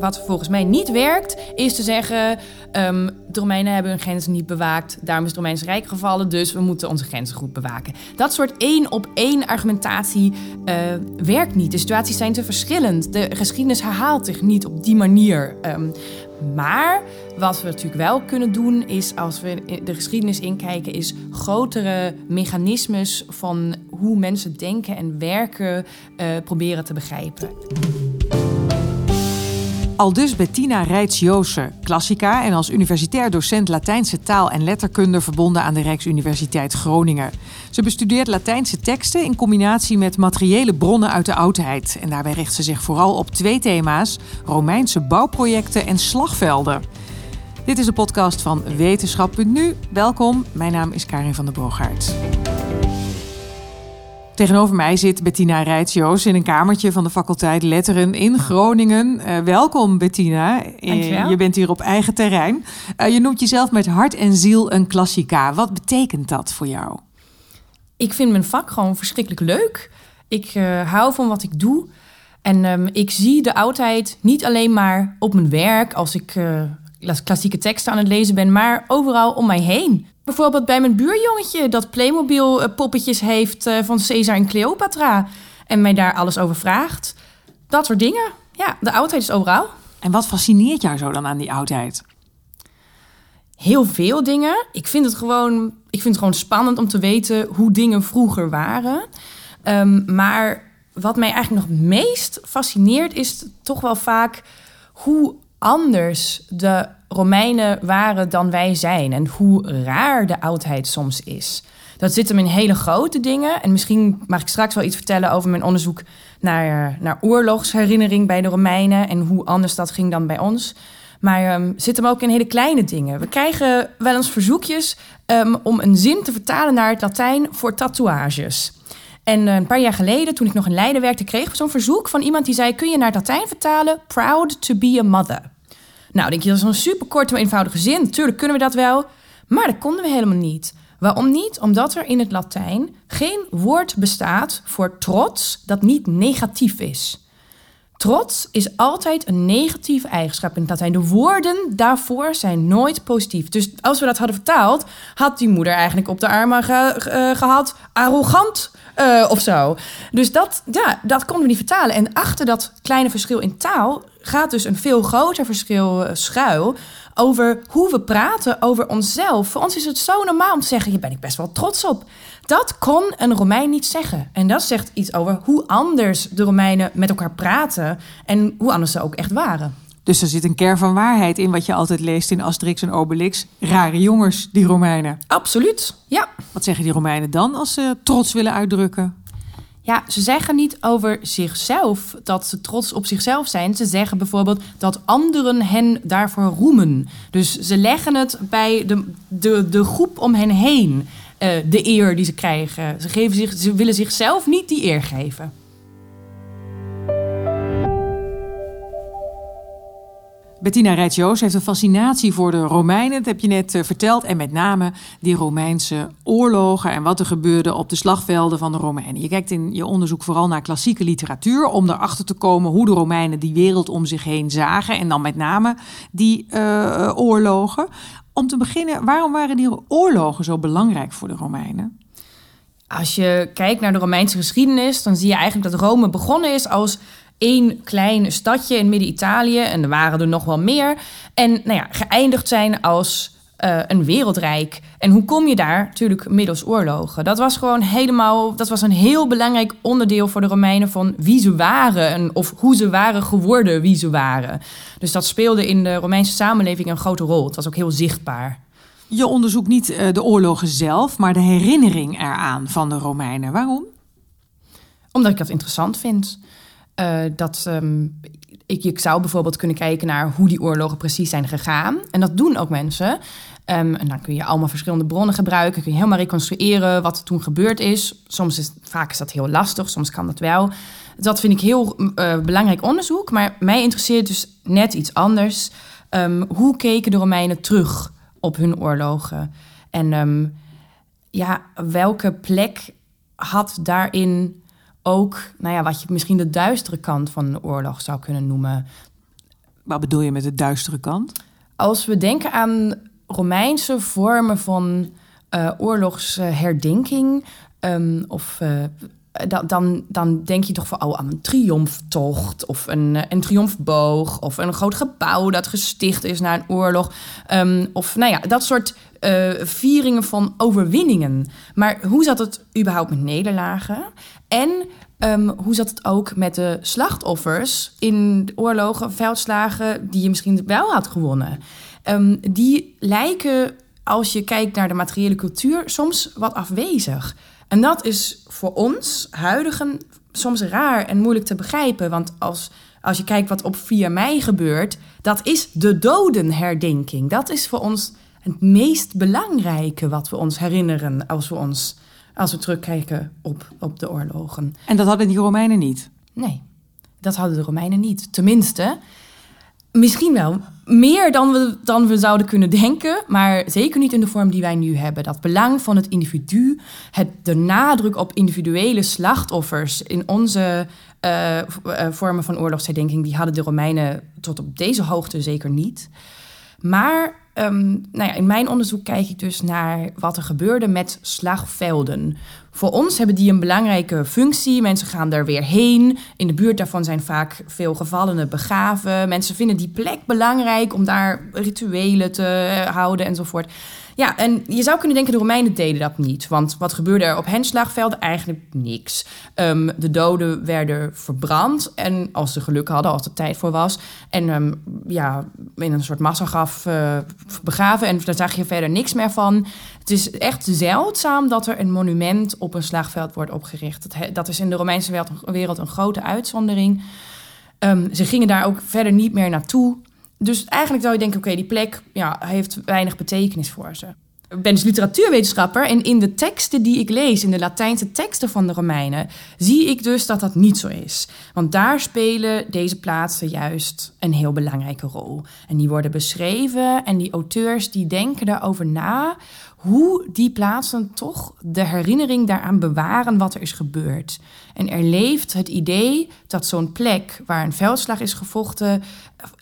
Wat volgens mij niet werkt, is te zeggen: ehm, de Romeinen hebben hun grenzen niet bewaakt. Daarom is het Romeinse Rijk gevallen, dus we moeten onze grenzen goed bewaken. Dat soort één op één argumentatie uh, werkt niet. De situaties zijn te verschillend. De geschiedenis herhaalt zich niet op die manier. Um, maar wat we natuurlijk wel kunnen doen, is als we de geschiedenis inkijken, is grotere mechanismes van hoe mensen denken en werken uh, proberen te begrijpen. Al dus Bettina Rijts-Joosen, klassica en als universitair docent Latijnse taal en letterkunde verbonden aan de Rijksuniversiteit Groningen. Ze bestudeert Latijnse teksten in combinatie met materiële bronnen uit de oudheid. En daarbij richt ze zich vooral op twee thema's: Romeinse bouwprojecten en slagvelden. Dit is de podcast van Wetenschap.nu. Welkom, mijn naam is Karin van der Boogaard. Tegenover mij zit Bettina Rijtsjoos in een kamertje van de faculteit Letteren in Groningen. Uh, welkom Bettina. Uh, je bent hier op eigen terrein. Uh, je noemt jezelf met hart en ziel een klassica. Wat betekent dat voor jou? Ik vind mijn vak gewoon verschrikkelijk leuk. Ik hou van wat ik doe. En um, ik zie de oudheid niet alleen maar op mijn werk als ik klassieke teksten aan het lezen ben, maar overal om mij heen. Bijvoorbeeld bij mijn buurjongetje dat Playmobil eh, poppetjes heeft eh, van Caesar en Cleopatra. En mij daar alles over vraagt. Dat soort dingen. Ja, de oudheid is overal. En wat fascineert jou zo dan aan die oudheid? Heel veel dingen. Ik vind het gewoon, ik vind het gewoon spannend om te weten hoe dingen vroeger waren. Um, maar wat mij eigenlijk nog meest fascineert is toch wel vaak hoe anders de Romeinen waren dan wij zijn en hoe raar de oudheid soms is. Dat zit hem in hele grote dingen. En misschien mag ik straks wel iets vertellen over mijn onderzoek naar, naar oorlogsherinnering bij de Romeinen en hoe anders dat ging dan bij ons. Maar um, zit hem ook in hele kleine dingen. We krijgen wel eens verzoekjes um, om een zin te vertalen naar het Latijn voor tatoeages. En uh, een paar jaar geleden, toen ik nog in Leiden werkte, kregen we zo'n verzoek van iemand die zei: Kun je naar het Latijn vertalen? Proud to be a mother. Nou, denk je, dat is een super korte, maar eenvoudige zin. Natuurlijk kunnen we dat wel. Maar dat konden we helemaal niet. Waarom niet? Omdat er in het Latijn geen woord bestaat voor trots dat niet negatief is. Trots is altijd een negatieve eigenschap in het Latijn. De woorden daarvoor zijn nooit positief. Dus als we dat hadden vertaald, had die moeder eigenlijk op de armen eh, gehad arrogant uh, of zo. Dus dat, ja, dat konden we niet vertalen. En achter dat kleine verschil in taal gaat dus een veel groter verschil uh, schuil over hoe we praten over onszelf. Voor ons is het zo normaal om te zeggen: hier ben ik best wel trots op. Dat kon een Romein niet zeggen. En dat zegt iets over hoe anders de Romeinen met elkaar praten en hoe anders ze ook echt waren. Dus er zit een kern van waarheid in wat je altijd leest in Asterix en Obelix. Rare jongens, die Romeinen. Absoluut, ja. Wat zeggen die Romeinen dan als ze trots willen uitdrukken? Ja, ze zeggen niet over zichzelf dat ze trots op zichzelf zijn. Ze zeggen bijvoorbeeld dat anderen hen daarvoor roemen. Dus ze leggen het bij de, de, de groep om hen heen, de eer die ze krijgen. Ze, geven zich, ze willen zichzelf niet die eer geven. Bettina Rijtsjoos heeft een fascinatie voor de Romeinen, dat heb je net uh, verteld. En met name die Romeinse oorlogen en wat er gebeurde op de slagvelden van de Romeinen. Je kijkt in je onderzoek vooral naar klassieke literatuur om erachter te komen hoe de Romeinen die wereld om zich heen zagen. En dan met name die uh, oorlogen. Om te beginnen, waarom waren die oorlogen zo belangrijk voor de Romeinen? Als je kijkt naar de Romeinse geschiedenis, dan zie je eigenlijk dat Rome begonnen is als één klein stadje in Midden-Italië. En er waren er nog wel meer. En nou ja, geëindigd zijn als uh, een wereldrijk. En hoe kom je daar? Natuurlijk middels oorlogen. Dat was gewoon helemaal. Dat was een heel belangrijk onderdeel voor de Romeinen van wie ze waren. En, of hoe ze waren geworden, wie ze waren. Dus dat speelde in de Romeinse samenleving een grote rol. Het was ook heel zichtbaar. Je onderzoekt niet uh, de oorlogen zelf, maar de herinnering eraan van de Romeinen. Waarom? Omdat ik dat interessant vind. Uh, dat um, ik, zou bijvoorbeeld kunnen kijken naar hoe die oorlogen precies zijn gegaan. En dat doen ook mensen. Um, en dan kun je allemaal verschillende bronnen gebruiken. Kun je helemaal reconstrueren wat er toen gebeurd is. Soms is vaak is dat heel lastig, soms kan dat wel. Dat vind ik heel uh, belangrijk onderzoek. Maar mij interesseert dus net iets anders. Um, hoe keken de Romeinen terug op hun oorlogen? En ja, welke plek had daarin ook, nou ja, wat je misschien de duistere kant van de oorlog zou kunnen noemen. Wat bedoel je met de duistere kant? Als we denken aan Romeinse vormen van uh, oorlogsherdenking... Um, of uh, dan, dan denk je toch vooral aan een triomftocht of een, eh, een triomfboog of een groot gebouw dat gesticht is na een oorlog. Um, of nou ja, dat soort uh, vieringen van overwinningen. Maar hoe zat het überhaupt met nederlagen? En um, hoe zat het ook met de slachtoffers in oorlogen, veldslagen die je misschien wel had gewonnen? Um, die lijken, als je kijkt naar de materiële cultuur, soms wat afwezig. En dat is voor ons, huidigen, soms raar en moeilijk te begrijpen. Want als, als je kijkt wat op 4 mei gebeurt, dat is de dodenherdenking. Dat is voor ons het meest belangrijke wat we ons herinneren als we, ons, als we terugkijken op, op de oorlogen. En dat hadden die Romeinen niet? Nee, dat hadden de Romeinen niet. Tenminste, Misschien wel. Meer dan we, dan we zouden kunnen denken, maar zeker niet in de vorm die wij nu hebben. Dat belang van het individu, het, de nadruk op individuele slachtoffers in onze uh, vormen van oorlogsherdenking, die hadden de Romeinen tot op deze hoogte zeker niet. Maar um, nou ja, in mijn onderzoek kijk ik dus naar wat er gebeurde met slagvelden. Voor ons hebben die een belangrijke functie. Mensen gaan er weer heen. In de buurt daarvan zijn vaak veel gevallenen begraven. Mensen vinden die plek belangrijk om daar rituelen te houden enzovoort. Ja, en je zou kunnen denken, de Romeinen deden dat niet. Want wat gebeurde er op henslagvelden? Eigenlijk niks. Um, de doden werden verbrand. En als ze geluk hadden, als er tijd voor was. En um, ja, in een soort massagaf uh, begraven. En daar zag je verder niks meer van. Het is echt zeldzaam dat er een monument op een slagveld wordt opgericht. Dat, dat is in de Romeinse wereld een grote uitzondering. Um, ze gingen daar ook verder niet meer naartoe. Dus eigenlijk zou je denken, oké, die plek ja, heeft weinig betekenis voor ze. Ik ben dus literatuurwetenschapper en in de teksten die ik lees, in de Latijnse teksten van de Romeinen, zie ik dus dat dat niet zo is. Want daar spelen deze plaatsen juist een heel belangrijke rol. En die worden beschreven en die auteurs die denken daarover na hoe die plaatsen toch de herinnering daaraan bewaren wat er is gebeurd. En er leeft het idee dat zo'n plek waar een veldslag is gevochten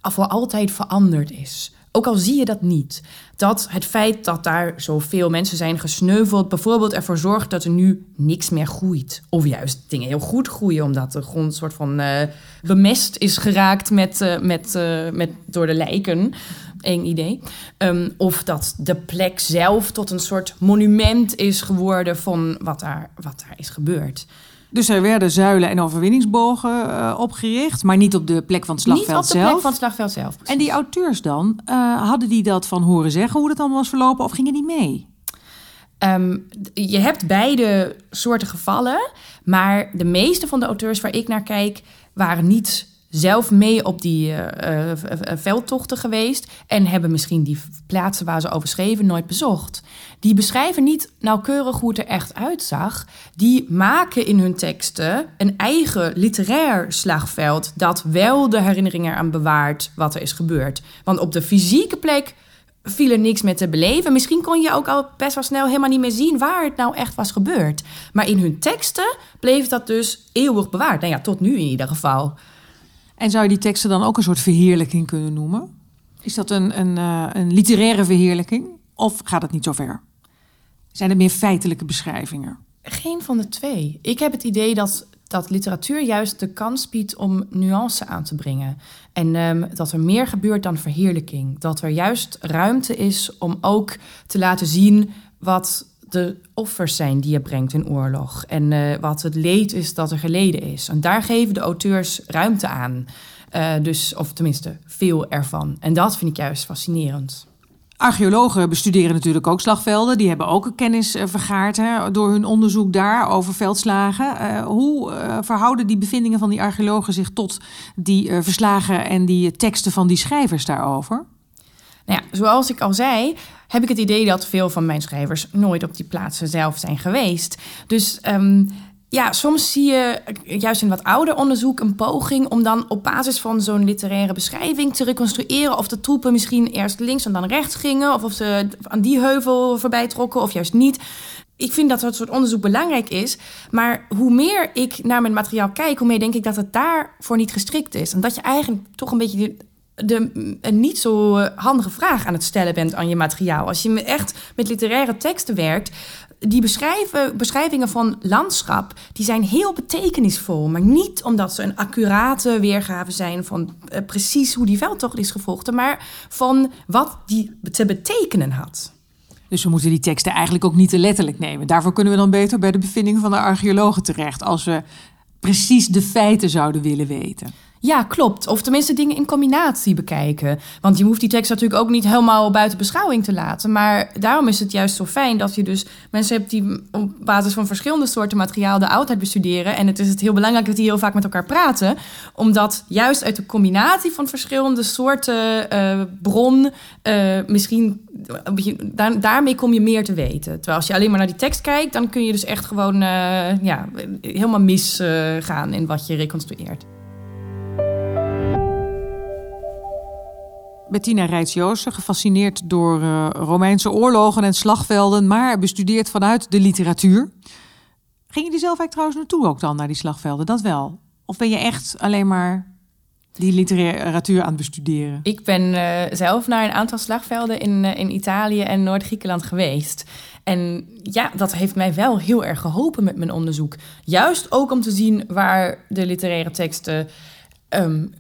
voor altijd veranderd is. Ook al zie je dat niet. Dat het feit dat daar zoveel mensen zijn gesneuveld, bijvoorbeeld ervoor zorgt dat er nu niks meer groeit. Of juist dingen heel goed groeien, omdat de grond soort van uh, bemest is geraakt met, uh, met, met, door de lijken. Eén idee. Um, of dat de plek zelf tot een soort monument is geworden van wat daar, wat daar is gebeurd. Dus er werden zuilen en overwinningsbogen uh, opgericht, maar niet op de plek van het slagveld zelf. Niet op de plek van het slagveld zelf. Precies. En die auteurs dan, uh, hadden die dat van horen zeggen hoe dat allemaal was verlopen of gingen die mee? Um, je hebt beide soorten gevallen, maar de meeste van de auteurs waar ik naar kijk waren niet zelf mee op die uh, uh, veldtochten geweest en hebben misschien die plaatsen waar ze over schreven nooit bezocht. Die beschrijven niet nauwkeurig hoe het er echt uitzag. Die maken in hun teksten een eigen literair slagveld dat wel de herinneringen eraan bewaart wat er is gebeurd. Want op de fysieke plek viel er niks meer te beleven. Misschien kon je ook al best wel snel helemaal niet meer zien waar het nou echt was gebeurd. Maar in hun teksten bleef dat dus eeuwig bewaard. Nou ja, tot nu in ieder geval. En zou je die teksten dan ook een soort verheerlijking kunnen noemen? Is dat een, een, uh, een literaire verheerlijking? Of gaat het niet zo ver? Zijn het meer feitelijke beschrijvingen? Geen van de twee. Ik heb het idee dat, dat literatuur juist de kans biedt om nuance aan te brengen. En um, dat er meer gebeurt dan verheerlijking. Dat er juist ruimte is om ook te laten zien wat de offers zijn die je brengt in oorlog. En uh, wat het leed is dat er geleden is. En daar geven de auteurs ruimte aan. Uh, dus, of tenminste, veel ervan. En dat vind ik juist fascinerend. Archeologen bestuderen natuurlijk ook slagvelden. Die hebben ook kennis uh, vergaard hè, door hun onderzoek daar over veldslagen. hoe verhouden die bevindingen van die archeologen zich tot die verslagen en die teksten van die schrijvers daarover? Nou ja, zoals ik al zei, heb ik het idee dat veel van mijn schrijvers nooit op die plaatsen zelf zijn geweest. Dus um, ja, soms zie je juist in wat ouder onderzoek een poging om dan op basis van zo'n literaire beschrijving te reconstrueren of de troepen misschien eerst links en dan rechts gingen, of of ze aan die heuvel voorbij trokken of juist niet. Ik vind dat dat soort onderzoek belangrijk is. Maar hoe meer ik naar mijn materiaal kijk, hoe meer denk ik dat het daarvoor niet gestrikt is. En dat je eigenlijk toch een beetje de, een niet zo handige vraag aan het stellen bent aan je materiaal. Als je echt met literaire teksten werkt, die beschrijven, beschrijvingen van landschap, die zijn heel betekenisvol. Maar niet omdat ze een accurate weergave zijn van uh, precies hoe die veldtocht is gevolgd, maar van wat die te betekenen had. Dus we moeten die teksten eigenlijk ook niet te letterlijk nemen. Daarvoor kunnen we dan beter bij de bevindingen van de archeologen terecht, als we precies de feiten zouden willen weten. Ja, klopt. Of tenminste dingen in combinatie bekijken. Want je hoeft die tekst natuurlijk ook niet helemaal buiten beschouwing te laten. Maar daarom is het juist zo fijn dat je dus mensen hebt die op basis van verschillende soorten materiaal de oudheid bestuderen. En het is het heel belangrijk dat die heel vaak met elkaar praten. Omdat juist uit de combinatie van verschillende soorten uh, bron uh, misschien daar, daarmee kom je meer te weten. Terwijl als je alleen maar naar die tekst kijkt, dan kun je dus echt gewoon ja, helemaal misgaan in wat je reconstrueert. Bettina Rijts-Joosen, gefascineerd door uh, Romeinse oorlogen en slagvelden, maar bestudeerd vanuit de literatuur. Ging je er zelf eigenlijk trouwens naartoe ook dan, naar die slagvelden? Dat wel? Of ben je echt alleen maar die literatuur aan het bestuderen? Ik ben uh, zelf naar een aantal slagvelden in, uh, in Italië en Noord-Griekenland geweest. En ja, dat heeft mij wel heel erg geholpen met mijn onderzoek. Juist ook om te zien waar de literaire teksten um,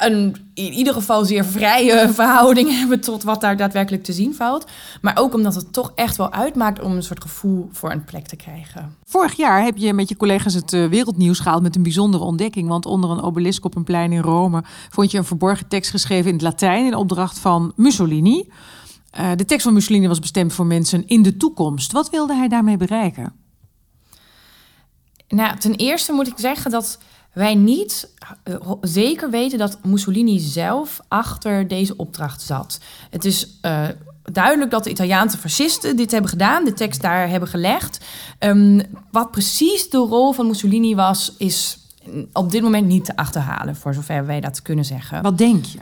een in ieder geval zeer vrije verhouding hebben tot wat daar daadwerkelijk te zien valt. Maar ook omdat het toch echt wel uitmaakt om een soort gevoel voor een plek te krijgen. Vorig jaar heb je met je collega's het eh, wereldnieuws gehaald met een bijzondere ontdekking. Want onder een obelisk op een plein in Rome vond je een verborgen tekst geschreven in het Latijn in opdracht van Mussolini. Uh, de tekst van Mussolini was bestemd voor mensen in de toekomst. Wat wilde hij daarmee bereiken? Nou, ten eerste moet ik zeggen dat wij niet uh, zeker weten dat Mussolini zelf achter deze opdracht zat. Het is uh, duidelijk dat de Italiaanse fascisten dit hebben gedaan, de tekst daar hebben gelegd. Um, wat precies de rol van Mussolini was, is op dit moment niet te achterhalen, voor zover wij dat kunnen zeggen. Wat denk je?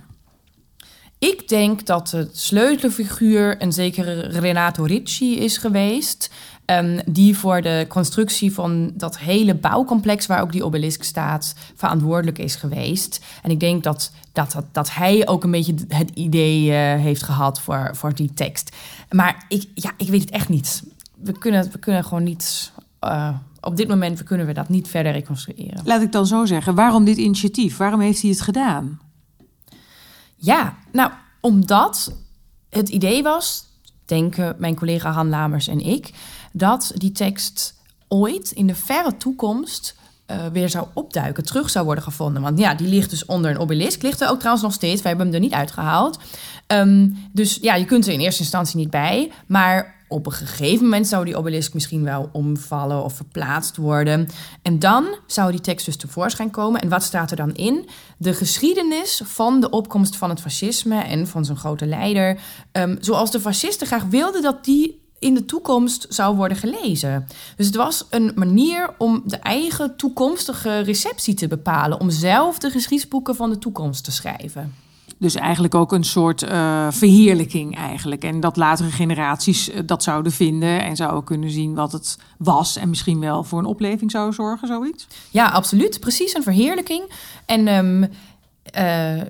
Ik denk dat de sleutelfiguur een zekere Renato Ricci is geweest. Um, die voor de constructie van dat hele bouwcomplex waar ook die obelisk staat verantwoordelijk is geweest. En ik denk dat, dat, dat, dat hij ook een beetje het idee uh, heeft gehad voor, voor die tekst. Maar ik, ja, ik weet het echt niet. We kunnen, we kunnen gewoon niet. Uh, op dit moment kunnen we dat niet verder reconstrueren. Laat ik dan zo zeggen, waarom dit initiatief? Waarom heeft hij het gedaan? Ja, nou, omdat het idee was, denken mijn collega Han Lamers en ik, dat die tekst ooit in de verre toekomst uh, weer zou opduiken, terug zou worden gevonden. Want ja, die ligt dus onder een obelisk. Ligt er ook trouwens nog steeds. Wij hebben hem er niet uitgehaald. Um, dus ja, je kunt er in eerste instantie niet bij. Maar op een gegeven moment zou die obelisk misschien wel omvallen of verplaatst worden. En dan zou die tekst dus tevoorschijn komen. En wat staat er dan in? De geschiedenis van de opkomst van het fascisme en van zijn grote leider. Um, zoals de fascisten graag wilden dat die in de toekomst zou worden gelezen. Dus het was een manier om de eigen toekomstige receptie te bepalen, om zelf de geschiedsboeken van de toekomst te schrijven. Dus eigenlijk ook een soort uh, verheerlijking eigenlijk. En dat latere generaties uh, dat zouden vinden en zouden kunnen zien wat het was. En misschien wel voor een opleving zouden zorgen, zoiets? Ja, absoluut. Precies, een verheerlijking. En um, uh,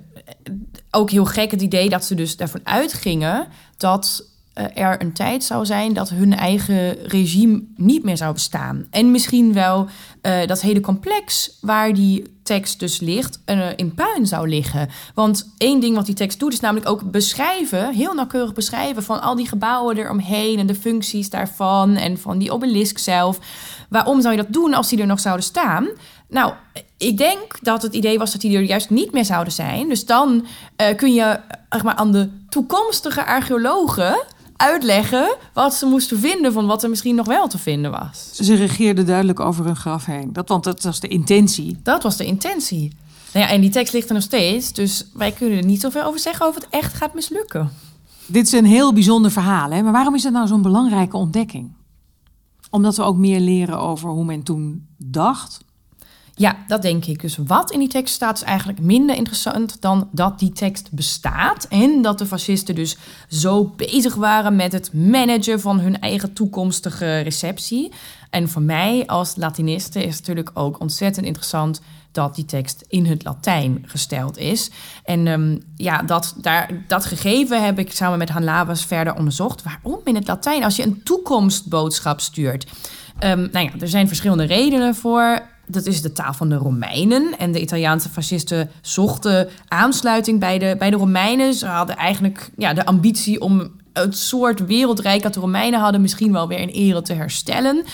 ook heel gek het idee dat ze dus daarvan uitgingen dat er een tijd zou zijn dat hun eigen regime niet meer zou bestaan. En misschien wel uh, dat hele complex waar die tekst dus ligt, uh, in puin zou liggen. Want één ding wat die tekst doet, is namelijk ook beschrijven, heel nauwkeurig beschrijven van al die gebouwen eromheen en de functies daarvan en van die obelisk zelf. Waarom zou je dat doen als die er nog zouden staan? Nou, ik denk dat het idee was dat die er juist niet meer zouden zijn. Dus dan kun je zeg maar, aan de toekomstige archeologen uitleggen wat ze moesten vinden van wat er misschien nog wel te vinden was. Ze regeerden duidelijk over hun graf heen. Dat, want dat was de intentie. Dat was de intentie. Nou ja, en die tekst ligt er nog steeds, dus wij kunnen er niet zoveel over zeggen of het echt gaat mislukken. Dit is een heel bijzonder verhaal, hè? maar waarom is het nou zo'n belangrijke ontdekking? Omdat we ook meer leren over hoe men toen dacht, ja, dat denk ik. Dus wat in die tekst staat is eigenlijk minder interessant dan dat die tekst bestaat. En dat de fascisten dus zo bezig waren met het managen van hun eigen toekomstige receptie. En voor mij als Latiniste is het natuurlijk ook ontzettend interessant dat die tekst in het Latijn gesteld is. En um, ja, dat, daar, dat gegeven heb ik samen met Han Labas verder onderzocht. Waarom in het Latijn? Als je een toekomstboodschap stuurt. Um, nou ja, er zijn verschillende redenen voor. Dat is de taal van de Romeinen. En de Italiaanse fascisten zochten aansluiting bij de, bij de Romeinen. Ze hadden eigenlijk ja, de ambitie om het soort wereldrijk dat de Romeinen hadden, misschien wel weer in ere te herstellen.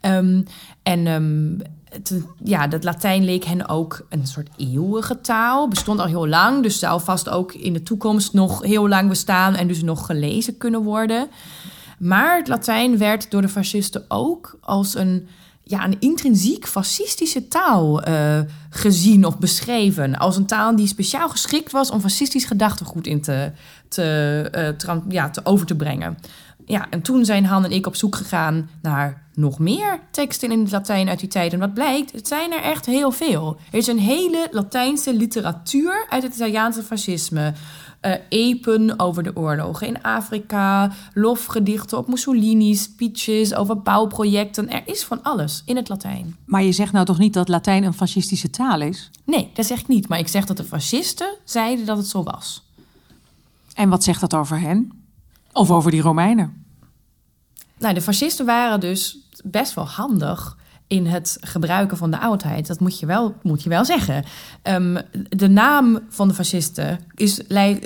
Um, en um, het, ja, dat Latijn leek hen ook een soort eeuwige taal. Bestond al heel lang, dus zou vast ook in de toekomst nog heel lang bestaan en dus nog gelezen kunnen worden. Maar het Latijn werd door de fascisten ook als een, ja, een intrinsiek fascistische taal uh, gezien of beschreven. Als een taal die speciaal geschikt was om fascistisch gedachtegoed in te, te, uh, ja, te over te brengen. Ja, en toen zijn Han en ik op zoek gegaan naar nog meer teksten in het Latijn uit die tijd. En wat blijkt, het zijn er echt heel veel. Er is een hele Latijnse literatuur uit het Italiaanse fascisme. Uh, epen over de oorlogen in Afrika, lofgedichten op Mussolini, speeches over bouwprojecten. Er is van alles in het Latijn. Maar je zegt nou toch niet dat Latijn een fascistische taal is? Nee, dat zeg ik niet. Maar ik zeg dat de fascisten zeiden dat het zo was. En wat zegt dat over hen? Of over die Romeinen? Nou, de fascisten waren dus best wel handig in het gebruiken van de oudheid. Dat moet je wel, moet je wel zeggen. Um, de naam van de fascisten is,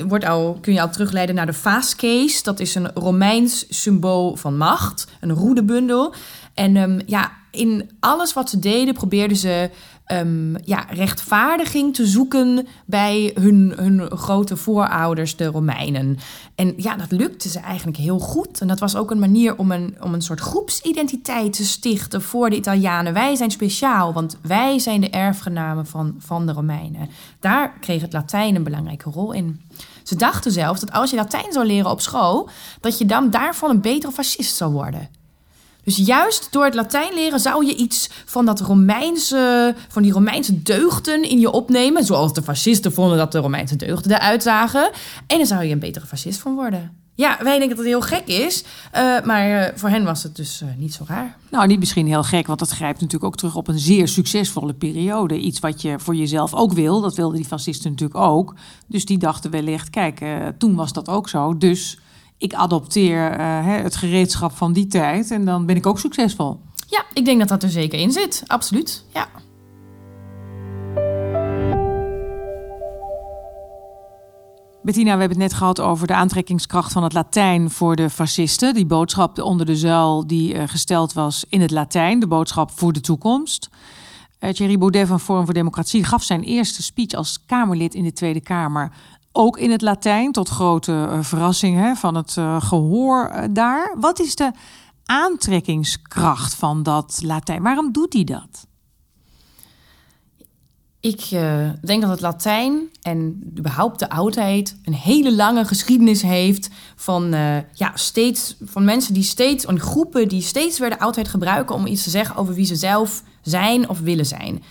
wordt al, kun je al terugleiden naar de Faaskees. Dat is een Romeins symbool van macht, een roedebundel. En um, ja, in alles wat ze deden probeerden ze um, ja, rechtvaardiging te zoeken bij hun, hun grote voorouders, de Romeinen. En ja, dat lukte ze eigenlijk heel goed. En dat was ook een manier om een, om een soort groepsidentiteit te stichten voor de Italianen. Wij zijn speciaal, want wij zijn de erfgenamen van, van de Romeinen. Daar kreeg het Latijn een belangrijke rol in. Ze dachten zelfs dat als je Latijn zou leren op school, dat je dan daarvan een betere fascist zou worden. Dus juist door het Latijn leren zou je iets van, dat Romeinse, van die Romeinse deugden in je opnemen. Zoals de fascisten vonden dat de Romeinse deugden eruit zagen. En dan zou je een betere fascist van worden. Ja, wij denken dat het heel gek is. Uh, maar uh, voor hen was het dus uh, niet zo raar. Nou, niet misschien heel gek, want dat grijpt natuurlijk ook terug op een zeer succesvolle periode. Iets wat je voor jezelf ook wil. Dat wilden die fascisten natuurlijk ook. Dus die dachten wellicht, kijk, toen was dat ook zo. Dus ik adopteer uh, het gereedschap van die tijd en dan ben ik ook succesvol. Ja, ik denk dat dat er zeker in zit. Absoluut. Ja. Bettina, we hebben het net gehad over de aantrekkingskracht van het Latijn voor de fascisten. Die boodschap onder de zuil die uh, gesteld was in het Latijn, de boodschap voor de toekomst. Uh, Thierry Baudet van Forum voor Democratie gaf zijn eerste speech als Kamerlid in de Tweede Kamer ook in het Latijn, tot grote uh, verrassing hè, van het uh, gehoor uh, daar. Wat is de aantrekkingskracht van dat Latijn? Waarom doet hij dat? Ik denk dat het Latijn en überhaupt de oudheid een hele lange geschiedenis heeft van, ja, steeds, van mensen die steeds, en groepen die steeds weer de oudheid gebruiken om iets te zeggen over wie ze zelf zijn of willen zijn.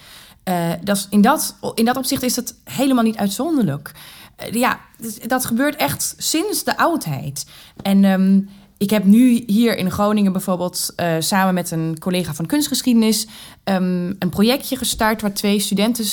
is, in, dat, in dat opzicht is het helemaal niet uitzonderlijk. Eh, ja, dus dat gebeurt echt sinds de oudheid. En um, ik heb nu hier in Groningen bijvoorbeeld uh, samen met een collega van kunstgeschiedenis um, een projectje gestart waar twee studenten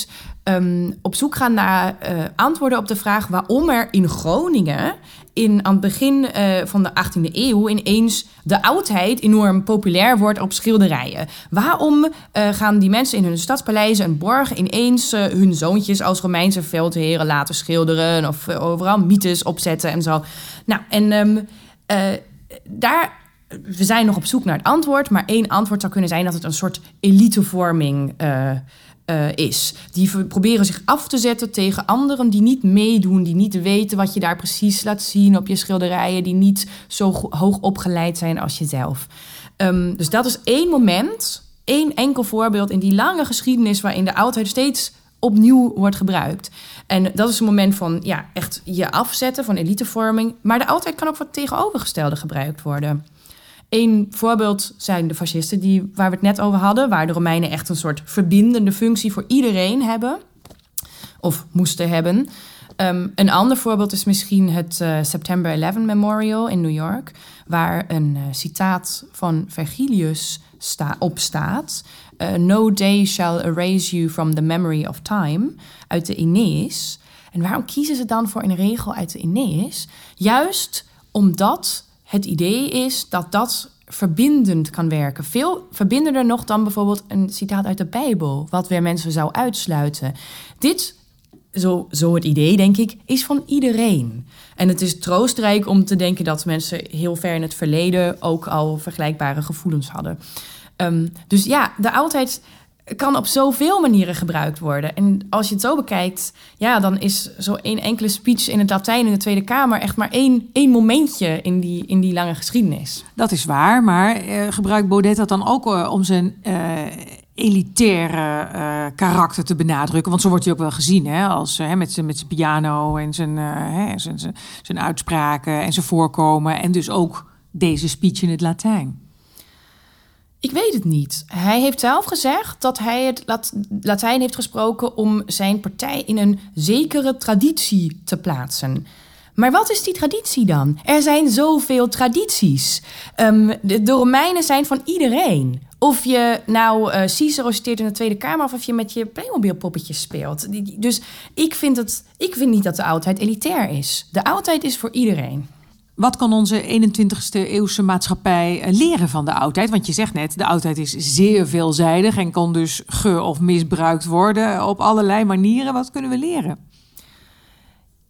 um, op zoek gaan naar uh, antwoorden op de vraag waarom er in Groningen in, aan het begin uh, van de 18e eeuw ineens de oudheid enorm populair wordt op schilderijen. Waarom uh, gaan die mensen in hun stadspaleizen en borgen ineens uh, hun zoontjes als Romeinse veldheren laten schilderen of overal mythes opzetten en zo? Nou, en um, daar we zijn nog op zoek naar het antwoord, maar één antwoord zou kunnen zijn dat het een soort elitevorming uh, uh, is. Die proberen zich af te zetten tegen anderen die niet meedoen, die niet weten wat je daar precies laat zien op je schilderijen, die niet zo hoog opgeleid zijn als jezelf. Um, dus dat is één moment, één enkel voorbeeld in die lange geschiedenis waarin de oudheid steeds opnieuw wordt gebruikt. En dat is een moment van ja, echt je afzetten van elitevorming. Maar de oudheid kan ook het tegenovergestelde gebruikt worden. Een voorbeeld zijn de fascisten, die, waar we het net over hadden, waar de Romeinen echt een soort verbindende functie voor iedereen hebben, of moesten hebben. Um, een ander voorbeeld is misschien het uh, September 11 Memorial in New York, waar een uh, citaat van Vergilius op staat. Uh, no day shall erase you from the memory of time, uit de Aeneis. En waarom kiezen ze dan voor een regel uit de Aeneis? Juist omdat het idee is dat dat verbindend kan werken. Veel verbindender nog dan bijvoorbeeld een citaat uit de Bijbel, wat weer mensen zou uitsluiten. Dit, zo, zo het idee denk ik, is van iedereen. En het is troostrijk om te denken dat mensen heel ver in het verleden ook al vergelijkbare gevoelens hadden. Um, dus ja, de oudheid kan op zoveel manieren gebruikt worden. En als je het zo bekijkt, ja, dan is zo één enkele speech in het Latijn in de Tweede Kamer echt maar één, één momentje in die, in die lange geschiedenis. Dat is waar, maar uh, gebruikt Baudet dat dan ook uh, om zijn uh, elitaire karakter te benadrukken? Want zo wordt hij ook wel gezien, hè? Als, met, zijn, met zijn piano en zijn, hè, zijn, zijn, zijn uitspraken en zijn voorkomen. En dus ook deze speech in het Latijn. Ik weet het niet. Hij heeft zelf gezegd dat hij het Latijn heeft gesproken om zijn partij in een zekere traditie te plaatsen. Maar wat is die traditie dan? Er zijn zoveel tradities. Um, de, Romeinen zijn van iedereen. Of je nou uh, Cicero citeert in de Tweede Kamer of of je met je Playmobil poppetjes speelt. Dus ik vind, het, ik vind niet dat de oudheid elitair is. De oudheid is voor iedereen. Wat kan onze 21ste eeuwse maatschappij eh, leren van de oudheid? Want je zegt net, de oudheid is zeer veelzijdig en kan dus ge- of misbruikt worden op allerlei manieren. Wat kunnen we leren?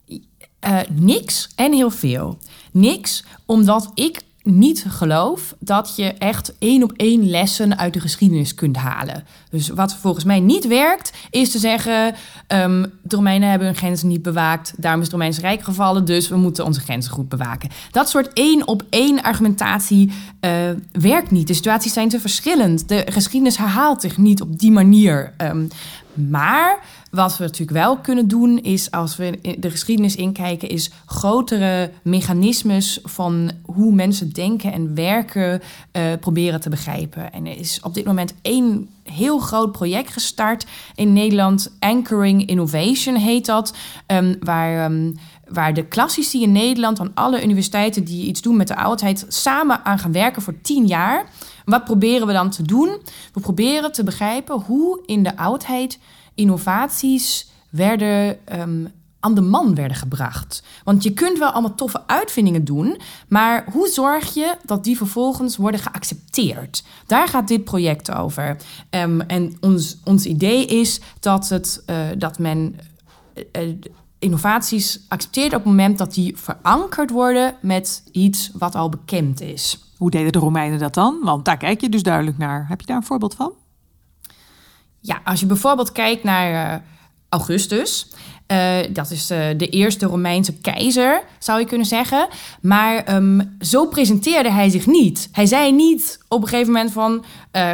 Uh, niks en heel veel. Niks, omdat ik niet geloof dat je echt één op één lessen uit de geschiedenis kunt halen. Dus wat volgens mij niet werkt, is te zeggen: um, de Romeinen hebben hun grenzen niet bewaakt, daarom is het Romeinse Rijk gevallen, dus we moeten onze grenzen goed bewaken. Dat soort één op één argumentatie uh, werkt niet. De situaties zijn te verschillend. De geschiedenis herhaalt zich niet op die manier. Um, maar wat we natuurlijk wel kunnen doen, is als we de geschiedenis inkijken, is grotere mechanismes van hoe mensen denken en werken uh, proberen te begrijpen. En er is op dit moment één heel groot project gestart in Nederland. Anchoring Innovation heet dat. Um, waar. Um, waar de klassici in Nederland aan alle universiteiten die iets doen met de oudheid samen aan gaan werken voor tien jaar. Wat proberen we dan te doen? We proberen te begrijpen hoe in de oudheid innovaties werden um, aan de man werden gebracht. Want je kunt wel allemaal toffe uitvindingen doen, maar hoe zorg je dat die vervolgens worden geaccepteerd? Daar gaat dit project over. Um, en ons, ons idee is dat, het, uh, dat men uh, innovaties accepteert op het moment dat die verankerd worden met iets wat al bekend is. Hoe deden de Romeinen dat dan? Want daar kijk je dus duidelijk naar. Heb je daar een voorbeeld van? Ja, als je bijvoorbeeld kijkt naar uh, Augustus. Uh, dat is uh, de eerste Romeinse keizer, zou je kunnen zeggen. Maar um, zo presenteerde hij zich niet. Hij zei niet op een gegeven moment van...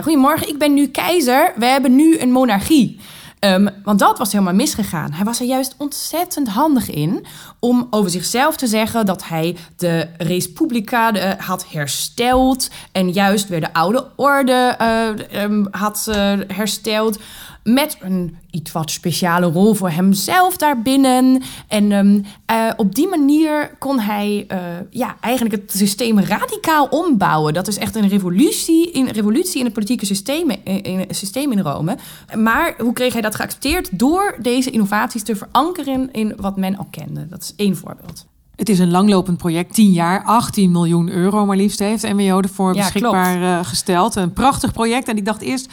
Goedemorgen, ik ben nu keizer. We hebben nu een monarchie. Um, want dat was helemaal misgegaan. Hij was er juist ontzettend handig in om over zichzelf te zeggen dat hij de Respublica de, had hersteld. En juist weer de oude orde uh, um, had uh, hersteld met een iets wat speciale rol voor hemzelf daarbinnen. En um, uh, op die manier kon hij uh, ja, eigenlijk het systeem radicaal ombouwen. Dat is echt een revolutie in, revolutie in het politieke systeem in, in, systeem in Rome. Maar hoe kreeg hij dat geaccepteerd? Door deze innovaties te verankeren in wat men al kende. Dat is één voorbeeld. Het is een langlopend project, 10 jaar, 18 miljoen euro maar liefst heeft NWO ervoor beschikbaar gesteld. Een prachtig project. En ik dacht eerst,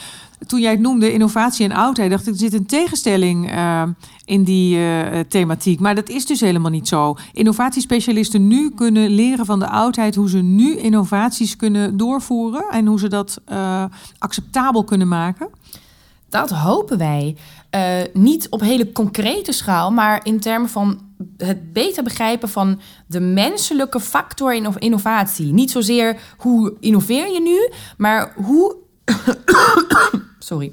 toen jij het noemde, innovatie en oudheid, dacht ik, er zit een tegenstelling uh, in die uh, thematiek. Maar dat is dus helemaal niet zo. Innovatiespecialisten nu kunnen leren van de oudheid hoe ze nu innovaties kunnen doorvoeren en hoe ze dat uh, acceptabel kunnen maken. Dat hopen wij. Niet op hele concrete schaal, maar in termen van het beter begrijpen van de menselijke factor in innovatie. Niet zozeer hoe innoveer je nu, maar hoe. Sorry.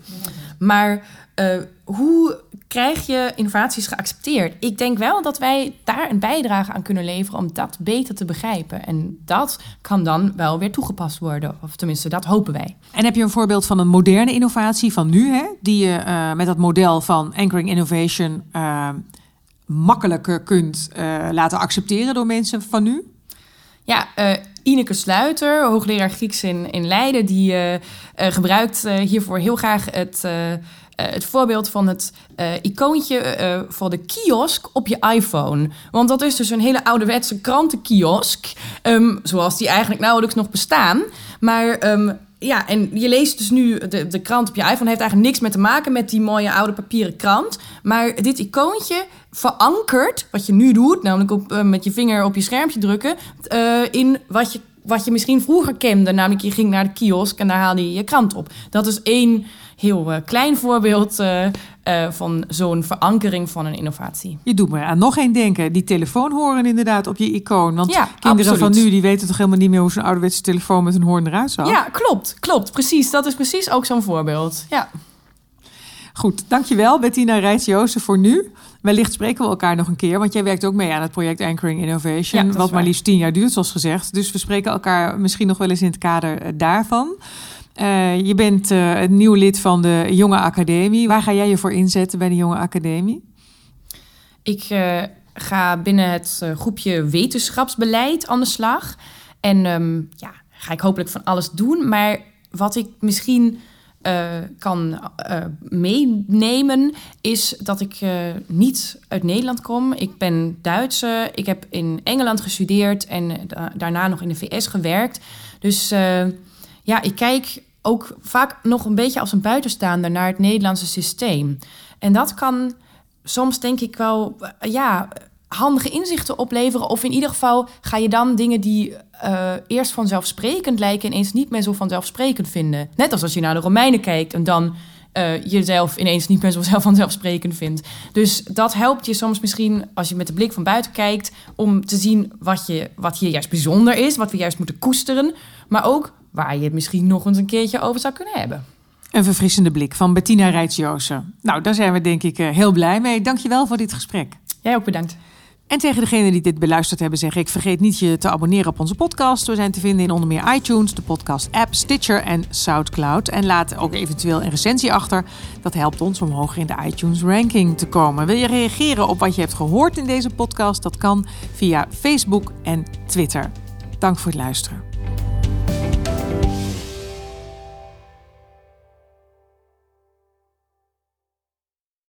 Maar uh, hoe krijg je innovaties geaccepteerd? Ik denk wel dat wij daar een bijdrage aan kunnen leveren om dat beter te begrijpen. En dat kan dan wel weer toegepast worden. Of tenminste, dat hopen wij. En heb je een voorbeeld van een moderne innovatie van nu, hè? Die je uh, met dat model van Anchoring Innovation. Uh, makkelijker kunt laten accepteren door mensen van nu? Ja, Ineke Sluiter, hoogleraar Grieks in, in Leiden, die uh, gebruikt hiervoor heel graag het, het voorbeeld van het icoontje voor de kiosk op je iPhone. Want dat is dus een hele ouderwetse krantenkiosk, um, zoals die eigenlijk nauwelijks nog bestaan. Maar um, ja, en je leest dus nu de, de krant op je iPhone. Heeft eigenlijk niks meer te maken met die mooie oude papieren krant. Maar dit icoontje verankert wat je nu doet, namelijk op, uh, met je vinger op je schermpje drukken, uh, in wat je, wat je misschien vroeger kende. Namelijk, je ging naar de kiosk en daar haalde je je krant op. Dat is één heel uh, klein voorbeeld uh, uh, van zo'n verankering van een innovatie. Je doet me aan nog één denken. Die telefoon horen inderdaad op je icoon. Want ja, kinderen absoluut. van nu die weten toch helemaal niet meer hoe zo'n ouderwetse telefoon met een hoorn eruit zag. Ja, klopt. Klopt. Precies. Dat is precies ook zo'n voorbeeld. Ja. Goed, dankjewel Bettina Rijts-Joosten voor nu. Wellicht spreken we elkaar nog een keer, want jij werkt ook mee aan het project Anchoring Innovation, ja, wat maar liefst tien jaar duurt, zoals gezegd. Dus we spreken elkaar misschien nog wel eens in het kader daarvan. Uh, je bent uh, het nieuw lid van de Jonge Academie. Waar ga jij je voor inzetten bij de Jonge Academie? Ik uh, ga binnen het groepje wetenschapsbeleid aan de slag. En um, ja, ga ik hopelijk van alles doen. Maar wat ik misschien kan meenemen, is dat ik niet uit Nederland kom. Ik ben Duitse. Ik heb in Engeland gestudeerd en daarna nog in de VS gewerkt. Dus ja, ik kijk ook vaak nog een beetje als een buitenstaander naar het Nederlandse systeem. En dat kan soms denk ik wel, ja, handige inzichten opleveren. Of in ieder geval ga je dan dingen die uh, eerst vanzelfsprekend lijken, ineens niet meer zo vanzelfsprekend vinden. Net als als je naar de Romeinen kijkt en dan uh, jezelf ineens niet meer zo vanzelfsprekend vindt. Dus dat helpt je soms misschien, als je met de blik van buiten kijkt, om te zien wat, je, wat hier juist bijzonder is, wat we juist moeten koesteren. Maar ook waar je het misschien nog eens een keertje over zou kunnen hebben. Een verfrissende blik van Bettina rijts Nou, daar zijn we denk ik eh, heel blij mee. Dankjewel voor dit gesprek. Jij ook bedankt. En tegen degenen die dit beluisterd hebben zeg ik... vergeet niet je te abonneren op onze podcast. We zijn te vinden in onder meer iTunes, de podcast-app, Stitcher en Soundcloud. En laat ook eventueel een recensie achter. Dat helpt ons om hoger in de iTunes-ranking te komen. Wil je reageren op wat je hebt gehoord in deze podcast? Dat kan via Facebook en Twitter. Dank voor het luisteren.